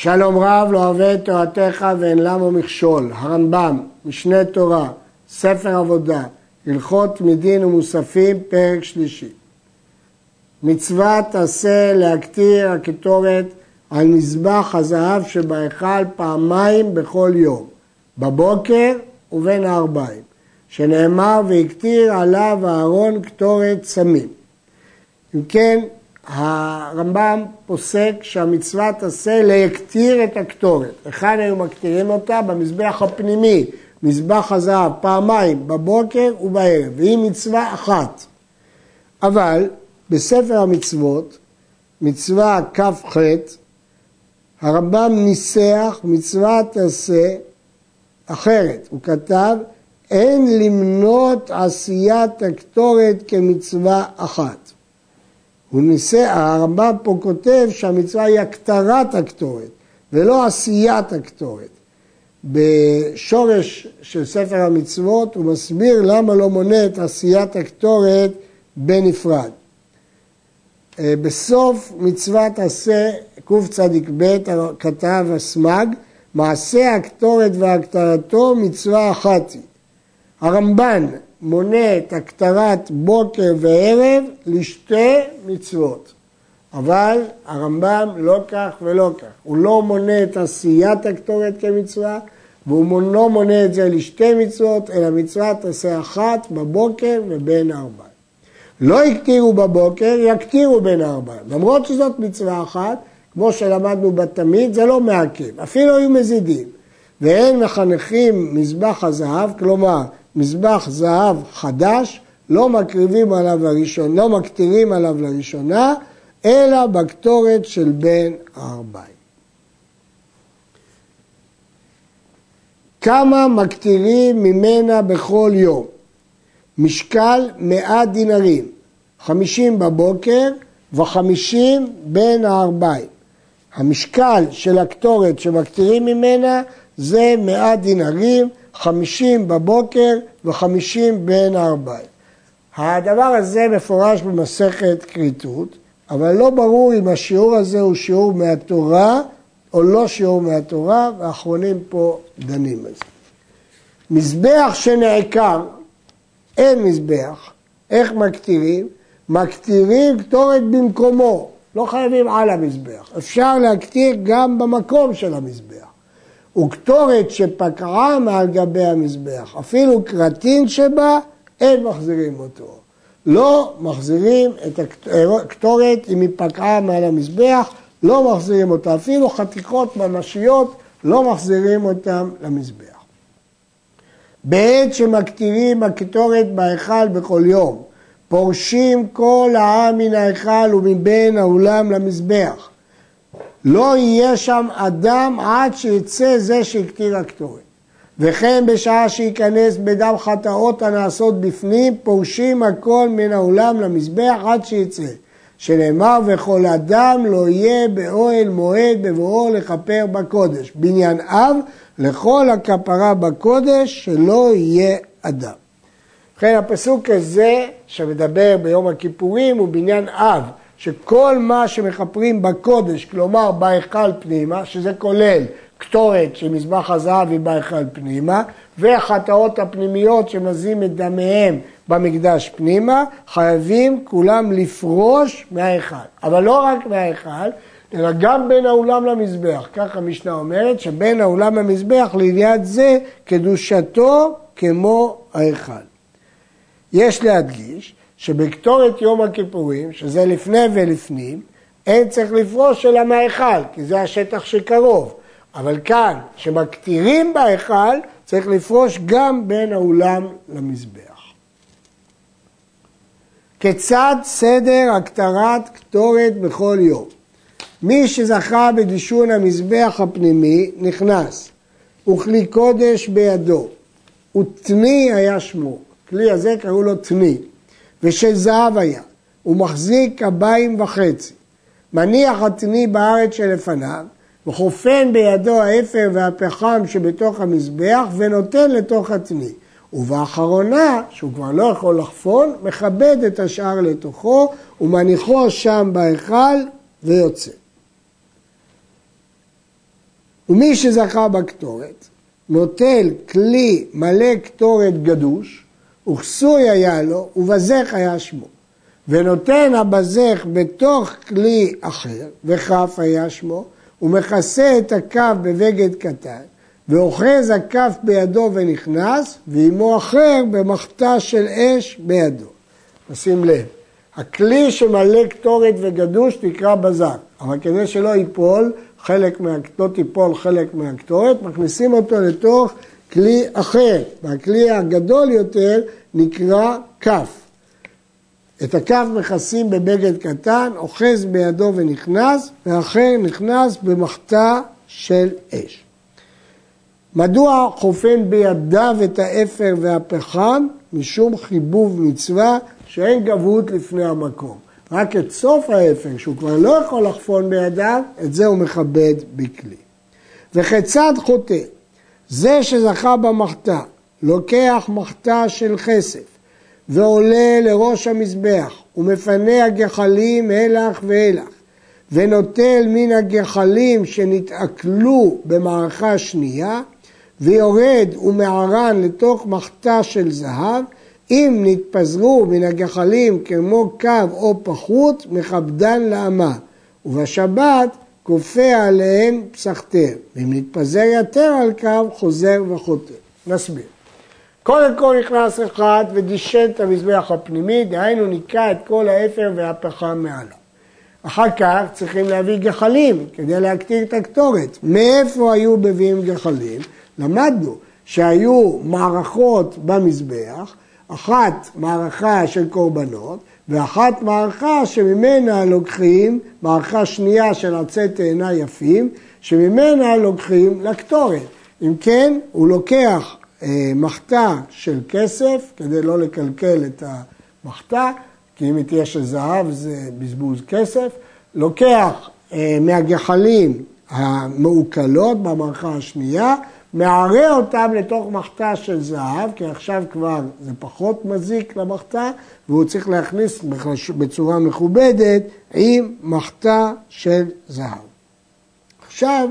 שלום רב לא אוהב את תורתך ואין למה מכשול. הרמב"ם, משנה תורה, ספר עבודה, הלכות מדין ומוספים, פרק שלישי. מצוות עשה להקטיר הקטורת על מזבח הזהב שבהיכל פעמיים בכל יום, בבוקר ובין הארבעים, שנאמר והקטיר עליו אהרון קטורת סמים. אם כן, הרמב"ם פוסק שהמצווה תעשה להקטיר את הקטורת. היכן היו מקטירים אותה? במזבח הפנימי, מזבח הזהב, פעמיים, בבוקר ובערב, והיא מצווה אחת. אבל בספר המצוות, מצווה כ"ח, הרמב"ם ניסח מצווה תעשה אחרת. הוא כתב, אין למנות עשיית הקטורת כמצווה אחת. הוא ניסה, הרמב"ם פה כותב שהמצווה היא הקטרת הקטורת ולא עשיית הקטורת. בשורש של ספר המצוות הוא מסביר למה לא מונה את עשיית הקטורת בנפרד. אה, בסוף מצוות עשה קצ"ב כתב הסמ"ג מעשה הקטורת והקטרתו מצווה אחת היא. הרמב"ן מונה את הקטרת בוקר וערב לשתי מצוות. אבל הרמב"ם לא כך ולא כך. הוא לא מונה את עשיית הקטורת כמצווה, והוא לא מונה את זה לשתי מצוות, אלא מצווה תעשה אחת בבוקר ובין הארבעים. לא הקטירו בבוקר, יקטירו בין הארבעים. למרות שזאת מצווה אחת, כמו שלמדנו בתמיד, זה לא מעכב. אפילו היו מזידים. ואין מחנכים מזבח הזהב, כלומר מזבח זהב חדש, לא מקריבים עליו לראשונה, לא מקטירים עליו לראשונה, אלא בקטורת של בין הארבעים. כמה מקטירים ממנה בכל יום? משקל מאה דינרים, חמישים בבוקר וחמישים בין הארבעים. המשקל של הקטורת שמקטירים ממנה זה מאה דינרים, חמישים בבוקר וחמישים בין הארבעים. הדבר הזה מפורש במסכת כריתות, אבל לא ברור אם השיעור הזה הוא שיעור מהתורה או לא שיעור מהתורה, והאחרונים פה דנים על זה. מזבח שנעקר, אין מזבח, איך מקטירים? מקטירים קטורת במקומו, לא חייבים על המזבח, אפשר להקטיר גם במקום של המזבח. וקטורת שפקעה מעל גבי המזבח, אפילו קרטין שבה, אין מחזירים אותו. לא מחזירים את הקטורת אם היא פקעה מעל המזבח, לא מחזירים אותה. אפילו חתיכות ממשיות, לא מחזירים אותם למזבח. בעת שמקטירים הקטורת בהיכל בכל יום, פורשים כל העם מן ההיכל ומבין האולם למזבח. לא יהיה שם אדם עד שיצא זה שהקטיר הקטורת. וכן בשעה שייכנס בדם חטאות הנעשות בפנים, פורשים הכל מן האולם למזבח עד שיצא. שנאמר וכל אדם לא יהיה באוהל מועד בבואו לכפר בקודש. בניין אב לכל הכפרה בקודש שלא יהיה אדם. ובכן הפסוק הזה שמדבר ביום הכיפורים הוא בניין אב. שכל מה שמכפרים בקודש, כלומר בהיכל פנימה, שזה כולל קטורת של מזבח הזהב היא בהיכל פנימה, והחטאות הפנימיות שמזים את דמיהם במקדש פנימה, חייבים כולם לפרוש מההיכל. אבל לא רק מההיכל, אלא גם בין האולם למזבח. כך המשנה אומרת, שבין האולם למזבח ליד זה קדושתו כמו ההיכל. יש להדגיש שבקטורת יום הכיפורים, שזה לפני ולפנים, אין צריך לפרוש אלא מההיכל, כי זה השטח שקרוב. אבל כאן, שמקטירים בהיכל, צריך לפרוש גם בין האולם למזבח. כיצד סדר הקטרת קטורת בכל יום? מי שזכה בדישון המזבח הפנימי נכנס, וכלי קודש בידו, ותני היה שמו. כלי הזה קראו לו תני. ושל זהב היה, הוא מחזיק קביים וחצי. מניח התני בארץ שלפניו, וחופן בידו האפר והפחם שבתוך המזבח, ונותן לתוך התני. ובאחרונה, שהוא כבר לא יכול לחפון, מכבד את השאר לתוכו, ומניחו שם בהיכל ויוצא. ומי שזכה בקטורת, נוטל כלי מלא קטורת גדוש, וכסוי היה לו, ובזך היה שמו. ונותן הבזך בתוך כלי אחר, וכף היה שמו, ומכסה את הכף בבגד קטן, ואוחז הכף בידו ונכנס, ועמו אחר במחתה של אש בידו. נשים לב, הכלי שמלא קטורת וגדוש נקרא בזק, אבל כדי שלא ייפול, חלק מה... לא תיפול חלק מהקטורת, מכניסים אותו לתוך כלי אחר, והכלי הגדול יותר נקרא כף. את הכף מכסים בבגד קטן, אוחז בידו ונכנס, ואחר נכנס במחתה של אש. מדוע חופן בידיו את האפר והפחם? משום חיבוב מצווה שאין גבהות לפני המקום. רק את סוף האפר, שהוא כבר לא יכול לחפון בידיו, את זה הוא מכבד בכלי. וכיצד חוטא? זה שזכה במחתה, לוקח מחתה של כסף, ועולה לראש המזבח, ומפנה הגחלים הלך והלך, ונוטל מן הגחלים שנתעכלו במערכה שנייה, ויורד ומערן לתוך מחתה של זהב, אם נתפזרו מן הגחלים כמו קו או פחות, מכבדן לאמה, ובשבת כופה עליהן פסחתר, ואם נתפזר יתר על קו, חוזר וחוטא. נסביר. קודם כל נכנס אחד ודישן את המזבח הפנימי, דהיינו ניקה את כל האפר והפחם מעליו. אחר כך צריכים להביא גחלים כדי להקטיר את הקטורת. מאיפה היו מביאים גחלים? למדנו שהיו מערכות במזבח, אחת מערכה של קורבנות ואחת מערכה שממנה לוקחים, מערכה שנייה של עצי תאנה יפים, שממנה לוקחים לקטורת. אם כן, הוא לוקח אה, מחתה של כסף כדי לא לקלקל את המחתה, כי אם היא תהיה של זהב זה בזבוז כסף, לוקח אה, מהגחלים המעוקלות במערכה השנייה, מערה אותם לתוך מחתה של זהב, כי עכשיו כבר זה פחות מזיק למחתה, והוא צריך להכניס בצורה מכובדת עם מחתה של זהב. עכשיו,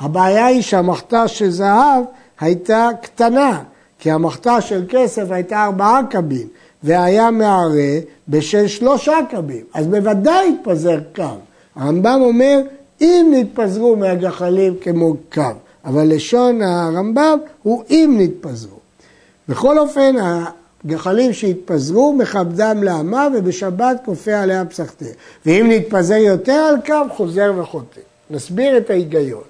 הבעיה היא שהמחתה של זהב הייתה קטנה, כי המחתה של כסף הייתה ארבעה קבים, והיה מערה בשל שלושה קבים, אז בוודאי התפזר קו. הרמב"ם אומר, אם נתפזרו מהגחלים כמו קו. אבל לשון הרמב"ם הוא אם נתפזרו. בכל אופן, הגחלים שהתפזרו, מכבדם לאמה ובשבת כופה עליה פסחתה. ואם נתפזר יותר על קו, חוזר וחוטא. נסביר את ההיגיון.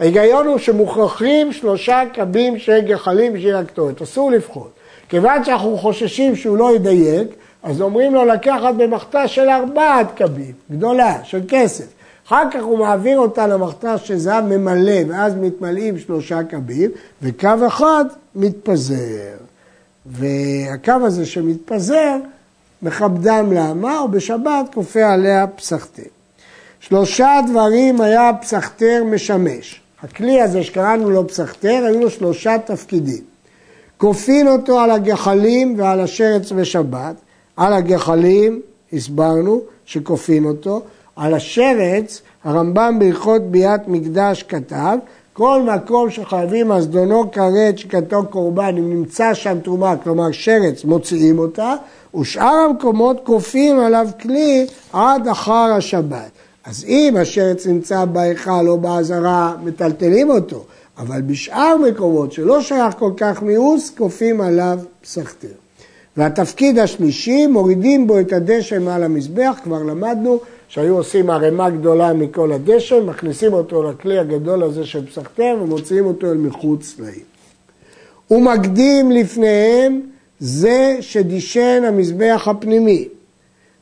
ההיגיון הוא שמוכרחים שלושה קבים של גחלים בשביל הקטורת, אסור לבחון. כיוון שאנחנו חוששים שהוא לא ידייק, אז אומרים לו לקחת במחתה של ארבעת קבים, גדולה, של כסף. אחר כך הוא מעביר אותה למחתה של זהב ממלא, ואז מתמלאים שלושה קבים, וקו אחד מתפזר. והקו הזה שמתפזר, מכבדם לאמה, ובשבת כופה עליה פסחתר. שלושה דברים היה פסחתר משמש. הכלי הזה שקראנו לו פסחתר, היו לו שלושה תפקידים. כופין אותו על הגחלים ועל השרץ בשבת. על הגחלים, הסברנו שכופין אותו, על השרץ, הרמב"ם בהלכות ביאת מקדש כתב, כל מקום שחייבים הזדונו כרת שכתוב קורבן, אם נמצא שם תרומה, כלומר שרץ, מוציאים אותה, ושאר המקומות כופים עליו כלי עד אחר השבת. אז אם השרץ נמצא בהיכל או בעזרה, מטלטלים אותו, אבל בשאר מקומות שלא שייך כל כך מיאוס, כופים עליו פסחתר. והתפקיד השלישי, מורידים בו את הדשא מעל המזבח, כבר למדנו שהיו עושים ערימה גדולה מכל הדשא, מכניסים אותו לכלי הגדול הזה של פסחתר ומוציאים אותו אל מחוץ לעיר. ומקדים לפניהם זה שדישן המזבח הפנימי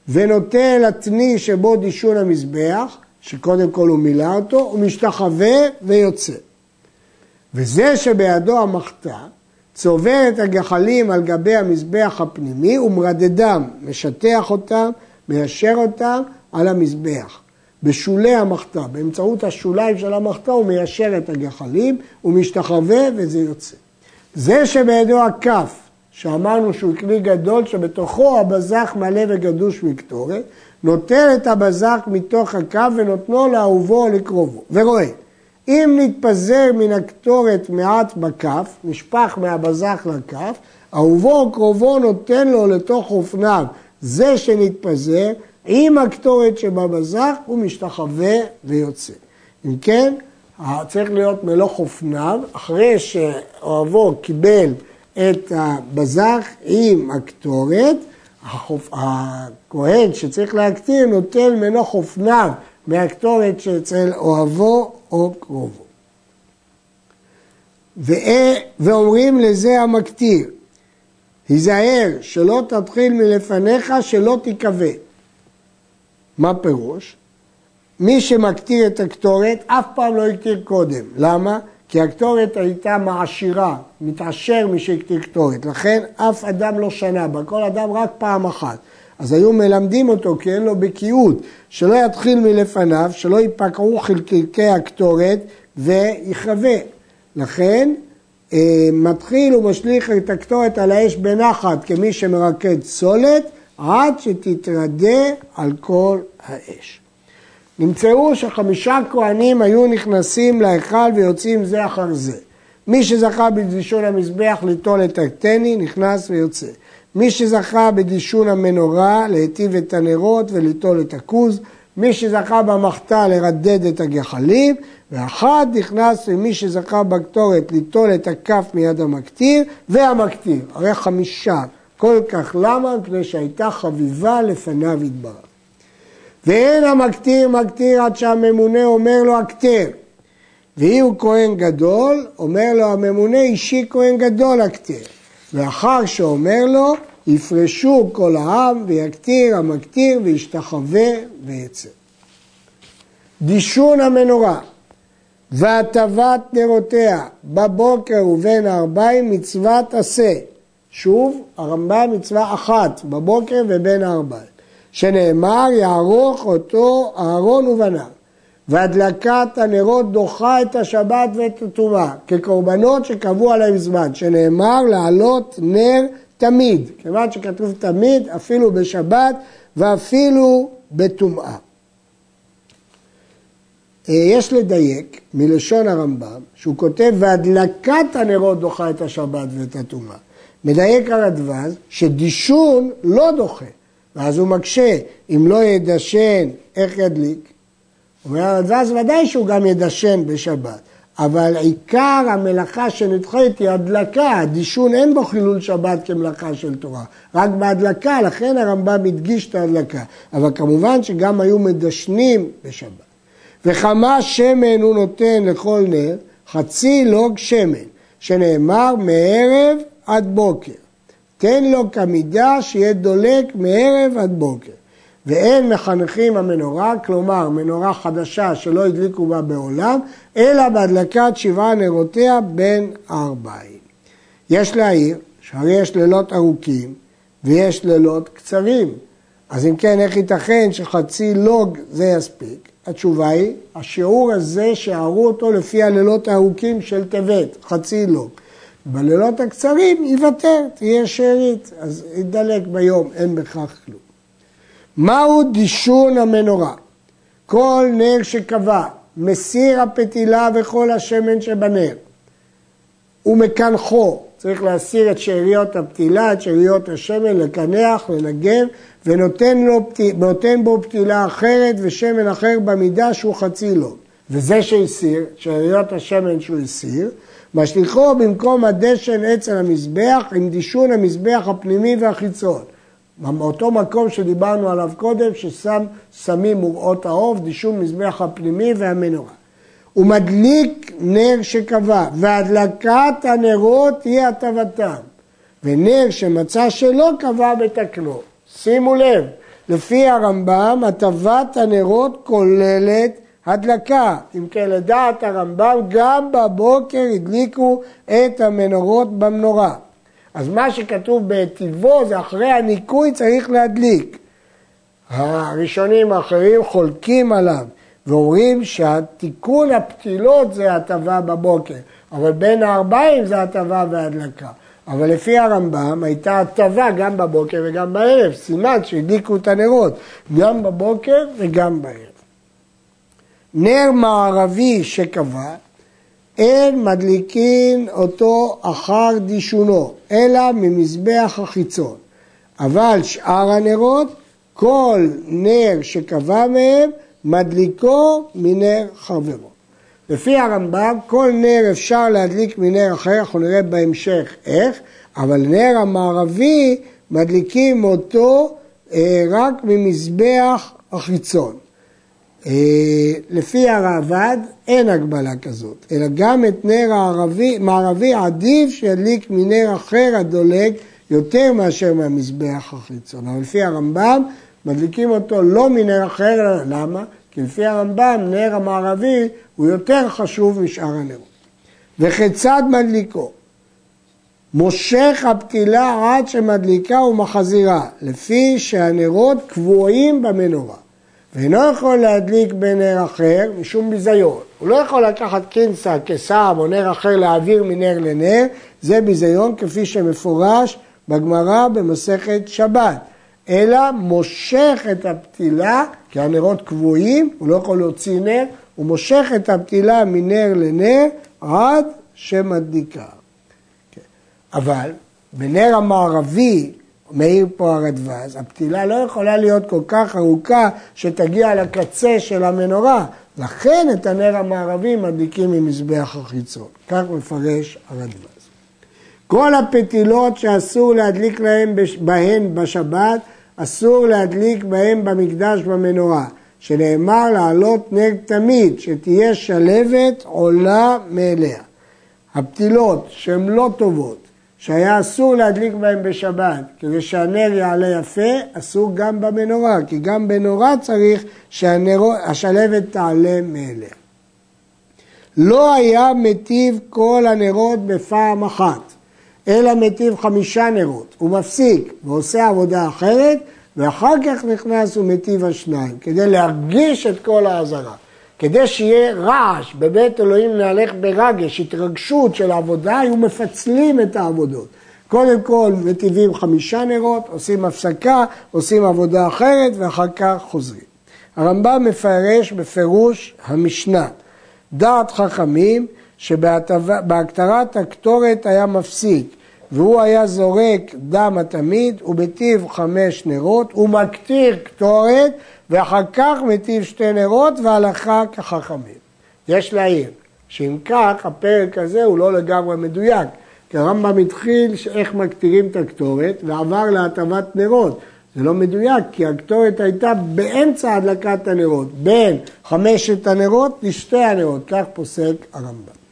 ונוטה לתני שבו דישון המזבח, שקודם כל הוא מילא אותו, הוא משתחווה ויוצא. וזה שבידו המחתה צובר את הגחלים על גבי המזבח הפנימי ומרדדם, משטח אותם, מיישר אותם על המזבח. בשולי המחתה, באמצעות השוליים של המחתה הוא מיישר את הגחלים, הוא משתחווה וזה יוצא. זה שבידו הכף, שאמרנו שהוא כלי גדול שבתוכו הבזק מלא וגדוש מקטורת, נוטל את הבזק מתוך הקו ונותנו לאהובו או לקרובו, ורואה. אם נתפזר מן הקטורת מעט בכף, נשפך מהבזח לכף, אהובו או קרובו נותן לו לתוך אופניו זה שנתפזר, עם הקטורת שבבזח הוא משתחווה ויוצא. אם כן, צריך להיות מלוך אופניו, אחרי שאוהבו קיבל את הבזח עם הקטורת, הכהן שצריך להקטיר נוטל מלוך אופניו מהקטורת שאצל אוהבו או קרובו. ואומרים לזה המקטיר, היזהר שלא תתחיל מלפניך שלא תיכווה. מה פירוש? מי שמקטיר את הקטורת אף פעם לא הקטיר קודם. למה? כי הקטורת הייתה מעשירה, מתעשר מי שהקטיר קטורת. לכן אף אדם לא שנה בה, כל אדם רק פעם אחת. אז היו מלמדים אותו כי אין לו בקיאות, שלא יתחיל מלפניו, שלא ייפקעו חלקיקי הקטורת ויכווה. לכן אה, מתחיל ומשליך את הקטורת על האש בנחת כמי שמרקד סולת עד שתתרדה על כל האש. נמצאו שחמישה כהנים היו נכנסים להיכל ויוצאים זה אחר זה. מי שזכה בדישון המזבח ליטול את הקטני נכנס ויוצא. מי שזכה בדישון המנורה להיטיב את הנרות וליטול את הכוז. מי שזכה במחתה לרדד את הגחלים, ואחד נכנס למי שזכה בקטורת ליטול את הכף מיד המקטיר, והמקטיר, הרי חמישה. כל כך למה? מפני שהייתה חביבה לפניו יתברך. ואין המקטיר מקטיר עד שהממונה אומר לו הקטר. ואם הוא כהן גדול, אומר לו הממונה אישי כהן גדול הקטר. ואחר שאומר לו, יפרשו כל העם ויקטיר המקטיר וישתחווה ויצא. דישון המנורה והטבת נרותיה בבוקר ובין הארבעים מצוות עשה. שוב, הרמב"ם מצווה אחת בבוקר ובין הארבעים. שנאמר יערוך אותו אהרון ובניו. והדלקת הנרות דוחה את השבת ואת הטומאה, כקורבנות שקבעו עליהם זמן, שנאמר לעלות נר תמיד, כיוון שכתוב תמיד, אפילו בשבת ואפילו בטומאה. אה, יש לדייק מלשון הרמב"ם, שהוא כותב והדלקת הנרות דוחה את השבת ואת הטומאה. מדייק הרדווז שדישון לא דוחה, ואז הוא מקשה, אם לא ידשן, איך ידליק? אומר הרדווז ודאי שהוא גם ידשן בשבת. אבל עיקר המלאכה שנדחית היא הדלקה, הדישון אין בו חילול שבת כמלאכה של תורה, רק בהדלקה, לכן הרמב"ם הדגיש את ההדלקה. אבל כמובן שגם היו מדשנים בשבת. וכמה שמן הוא נותן לכל נר? חצי לוג שמן, שנאמר מערב עד בוקר. תן לו כמידה שיהיה דולק מערב עד בוקר. ואין מחנכים המנורה, כלומר מנורה חדשה שלא הדליקו בה בעולם, אלא בהדלקת שבעה נרותיה בין הארבעים. יש להעיר שהרי יש לילות ארוכים ויש לילות קצרים. אז אם כן, איך ייתכן שחצי לוג זה יספיק? התשובה היא, השיעור הזה שיערו אותו לפי הלילות הארוכים של טבת, חצי לוג. בלילות הקצרים יוותר, תהיה שארית, אז ידלק ביום, אין בכך כלום. מהו דישון המנורה? כל נר שקבע, מסיר הפתילה וכל השמן שבנר, ומקנחו, צריך להסיר את שאריות הפתילה, את שאריות השמן, לקנח, לנגב, ונותן לו, בו פתילה אחרת ושמן אחר במידה שהוא חצי לו. וזה שהסיר, שאריות השמן שהוא הסיר, משליחו במקום הדשן אצל המזבח עם דישון המזבח הפנימי והחיצון. מאותו מקום שדיברנו עליו קודם, ששם שמים מוראות העוף, דישון מזבח הפנימי והמנורה. הוא מדליק נר שקבע, והדלקת הנרות היא הטבתם. ונר שמצא שלא קבע בתקנו. שימו לב, לפי הרמב"ם, הטבת הנרות כוללת הדלקה. אם כן, לדעת הרמב"ם, גם בבוקר הדליקו את המנורות במנורה. אז מה שכתוב בטיבו זה אחרי הניקוי צריך להדליק. הראשונים האחרים חולקים עליו ואומרים שהתיקון הפתילות זה הטבה בבוקר, אבל בין הארבעים זה הטבה והדלקה. אבל לפי הרמב"ם הייתה הטבה גם בבוקר וגם בערב, סימן שהדליקו את הנרות, גם בבוקר וגם בערב. נר מערבי שקבע, אין מדליקין אותו אחר דישונו, אלא ממזבח החיצון. אבל שאר הנרות, כל נר שקבע מהם, מדליקו מנר חברו. לפי הרמב"ם, כל נר אפשר להדליק מנר אחר, אנחנו נראה בהמשך איך, אבל נר המערבי, מדליקים אותו אה, רק ממזבח החיצון. אה, לפי הרעב"ד אין הגבלה כזאת, אלא גם את נר הערבי, מערבי עדיף שידליק מנר אחר הדולק יותר מאשר מהמזבח החיצון. אבל לפי הרמב"ם מדליקים אותו לא מנר אחר, למה? כי לפי הרמב"ם נר המערבי הוא יותר חשוב משאר הנרות. וכיצד מדליקו? מושך הפתילה עד שמדליקה ומחזירה, לפי שהנרות קבועים במנורה. ואינו יכול להדליק בנר אחר משום ביזיון. הוא לא יכול לקחת קינסה, כסם או נר אחר להעביר מנר לנר, זה ביזיון כפי שמפורש בגמרא במסכת שבת. אלא מושך את הפתילה, כי הנרות קבועים, הוא לא יכול להוציא נר, הוא מושך את הפתילה מנר לנר עד שמדליקה. כן. אבל בנר המערבי, מאיר פה הרדווז, הפתילה לא יכולה להיות כל כך ארוכה שתגיע לקצה של המנורה, לכן את הנר המערבי מדליקים ממזבח החיצון. כך מפרש הרדווז. כל הפתילות שאסור להדליק להם בהן בשבת, אסור להדליק בהן במקדש במנורה, שנאמר לעלות נר תמיד, שתהיה שלבת עולה מאליה. הפתילות שהן לא טובות, שהיה אסור להדליק בהן בשבת, כדי שהנר יעלה יפה, אסור גם במנורה, כי גם בנורה צריך שהשלבת תעלה מאליה. לא היה מטיב כל הנרות בפעם אחת. אלא מטיב חמישה נרות, הוא מפסיק ועושה עבודה אחרת, ואחר כך נכנס ומטיב השניים, כדי להרגיש את כל האזהרה. כדי שיהיה רעש, בבית אלוהים נהלך ברגש, התרגשות של עבודה, היו מפצלים את העבודות. קודם כל מטיבים חמישה נרות, עושים הפסקה, עושים עבודה אחרת ואחר כך חוזרים. הרמב"ם מפרש בפירוש המשנה, דעת חכמים שבהקטרת הקטורת היה מפסיק, והוא היה זורק דם התמיד ובטיב חמש נרות, הוא מקטיר קטורת ואחר כך מטיב שתי נרות והלכה כחכמים. יש להעיר שאם כך הפרק הזה הוא לא לגמרי מדויק, כי הרמב"ם התחיל איך מקטירים את הקטורת ועבר להטבת נרות. זה לא מדויק, כי הקטורת הייתה באמצע הדלקת הנרות, בין חמשת הנרות לשתי הנרות, כך פוסק הרמב"ם.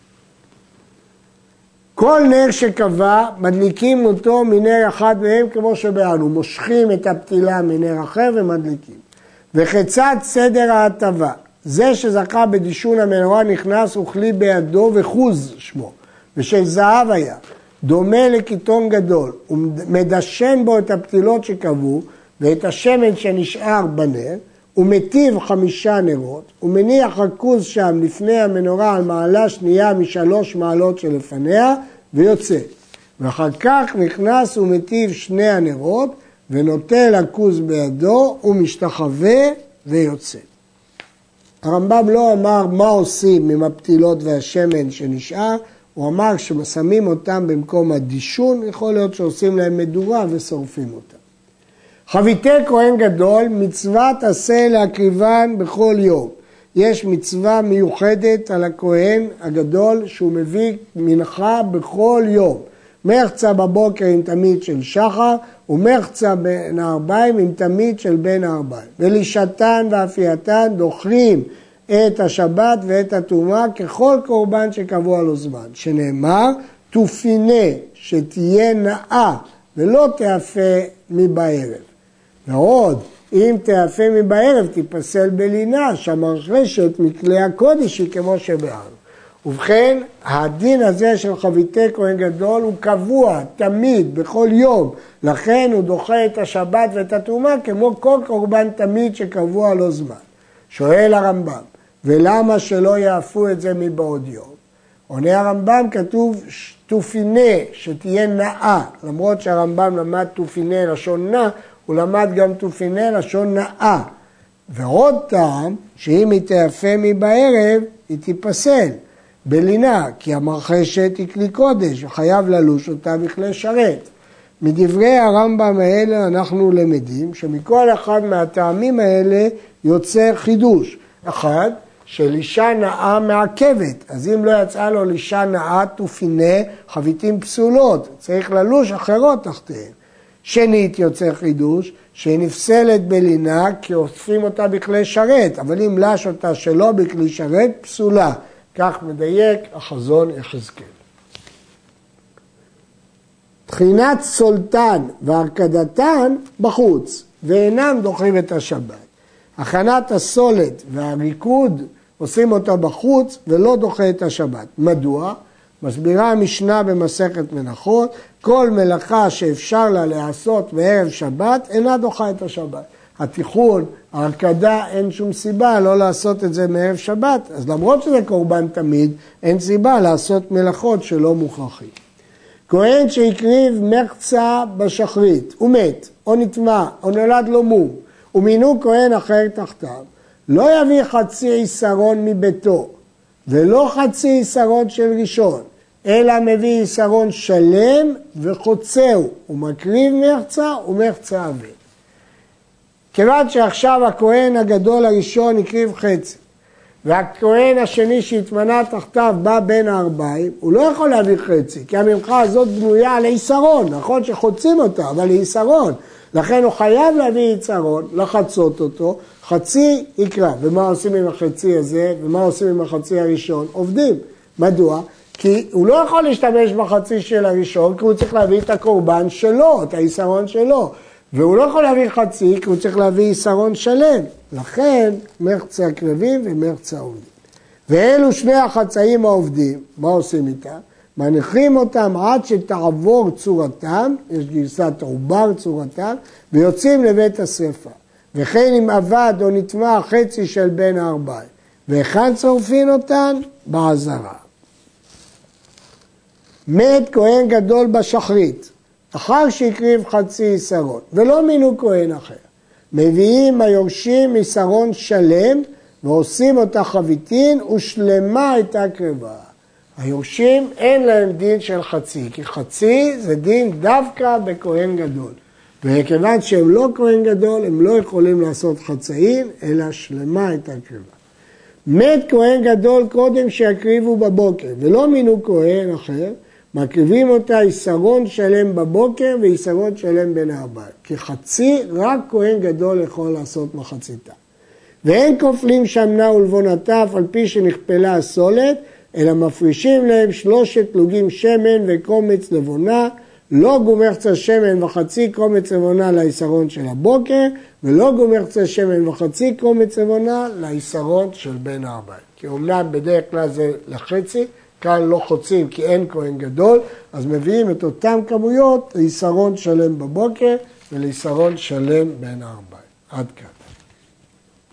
כל נר שקבע, מדליקים אותו מנר אחד מהם כמו שבאנו, מושכים את הפתילה מנר אחר ומדליקים. וכיצד סדר ההטבה? זה שזכה בדישון המנורה נכנס וכלי בידו וחוז שמו, ושל זהב היה, דומה לקיטון גדול, ומדשן בו את הפתילות שקבעו ואת השמן שנשאר בנר, ומטיב חמישה נרות, ומניח הכוז שם לפני המנורה על מעלה שנייה משלוש מעלות שלפניה, ויוצא. ואחר כך נכנס ומטיב שני הנרות, ונוטל הכוז בידו, ומשתחווה ויוצא. הרמב"ם לא אמר מה עושים עם הפתילות והשמן שנשאר, הוא אמר ששמים אותם במקום הדישון, יכול להיות שעושים להם מדורה ושורפים אותם. חביתי כהן גדול, מצוות עשה להקריבן בכל יום. יש מצווה מיוחדת על הכהן הגדול שהוא מביא מנחה בכל יום. מחצה בבוקר עם תמיד של שחר ומחצה בין הארבעים עם תמיד של בין הארבעים. ולישתן ואפייתן דוחים את השבת ואת הטומאה ככל קורבן שקבוע לו זמן. שנאמר, תופינה שתהיה נאה ולא תאפה מבערב. ועוד, אם תאפה מבערב תיפסל בלינה, שהמרחשת מכלי הקודש היא כמו שבארנו. ובכן, הדין הזה של חביתי כהן גדול הוא קבוע, תמיד, בכל יום. לכן הוא דוחה את השבת ואת התרומה כמו כל קורבן תמיד שקבוע לו זמן. שואל הרמב"ם, ולמה שלא יאפו את זה מבעוד יום? עונה הרמב"ם, כתוב תופינה, שתהיה נאה, למרות שהרמב"ם למד תופינה לשון נא, הוא למד גם תופיני לשון נאה. ועוד טעם, שאם היא תיאפה בערב, היא תיפסל בלינה, כי המרחשת היא כלי קודש, וחייב ללוש אותה בכלי שרת. מדברי הרמב"ם האלה אנחנו למדים שמכל אחד מהטעמים האלה יוצא חידוש. אחד, של אישה נאה מעכבת, אז אם לא יצאה לו לאישה נאה תופינה חביתים פסולות, צריך ללוש אחרות תחתיהן. שנית יוצא חידוש, שהיא נפסלת בלינה כי אוספים אותה בכלי שרת, אבל אם לש אותה שלא בכלי שרת, פסולה. כך מדייק החזון יחזקאל. תחינת סולטן והרכדתן בחוץ, ואינם דוחים את השבת. הכנת הסולת והריקוד עושים אותה בחוץ ולא דוחה את השבת. מדוע? מסבירה המשנה במסכת מנחות, כל מלאכה שאפשר לה להיעשות בערב שבת אינה דוחה את השבת. התיכון, ההרקדה, אין שום סיבה לא לעשות את זה מערב שבת, אז למרות שזה קורבן תמיד, אין סיבה לעשות מלאכות שלא מוכרחים. כהן שהקריב מחצה בשחרית, הוא מת, או נטמע, או נולד לו מום, ומינו כהן אחר תחתיו, לא יביא חצי עיסרון מביתו, ולא חצי עיסרון של ראשון, אלא מביא עיסרון שלם וחוצהו, הוא מקריב מחצה ומחצה אבן. כיוון שעכשיו הכהן הגדול הראשון הקריב חצי, והכהן השני שהתמנה תחתיו בא בין הארבעים, הוא לא יכול להביא חצי, כי המנחה הזאת בנויה על עיסרון, נכון שחוצים אותה, אבל היא. לכן הוא חייב להביא עיסרון, לחצות אותו, חצי יקרא. ומה עושים עם החצי הזה, ומה עושים עם החצי הראשון? עובדים. מדוע? כי הוא לא יכול להשתמש בחצי של הראשון, כי הוא צריך להביא את הקורבן שלו, את העיסרון שלו. והוא לא יכול להביא חצי, כי הוא צריך להביא עיסרון שלם. לכן מרצה הקרבים ומרצה העובדים. ואלו שני החצאים העובדים, מה עושים איתם? מניחים אותם עד שתעבור צורתם, יש גרסת עובר צורתם, ויוצאים לבית השרפה. וכן אם אבד או נטמע חצי של בין הארבעים. והיכן צורפין אותן? בעזרה. מת כהן גדול בשחרית, אחר שהקריב חצי עיסרון, ולא מינו כהן אחר. מביאים היורשים עיסרון שלם ועושים אותה חביתין ושלמה הייתה קרבה. היורשים אין להם דין של חצי, כי חצי זה דין דווקא בכהן גדול. וכיוון שהם לא כהן גדול, הם לא יכולים לעשות חצאים, אלא שלמה את הקריבה. מת כהן גדול קודם שיקריבו בבוקר, ולא מינו כהן אחר, מקריבים אותה עיסרון שלם בבוקר ועיסרון שלם בין הארבעה. כי חצי, רק כהן גדול יכול לעשות מחציתה. ואין כופלים שמנה ולבונתה אף על פי שנכפלה הסולת, אלא מפרישים להם שלושת לוגים שמן וקומץ לבונה, לא גומר קצת שמן וחצי קומץ לבונה לעיסרון של הבוקר, ולא גומר קצת שמן וחצי קומץ לבונה לעיסרון של בין הארבעים. כי אומנם בדרך כלל זה לחצי, כאן לא חוצים כי אין כהן גדול, אז מביאים את אותן כמויות לעיסרון שלם בבוקר ולעיסרון שלם בין הארבעים. עד כאן.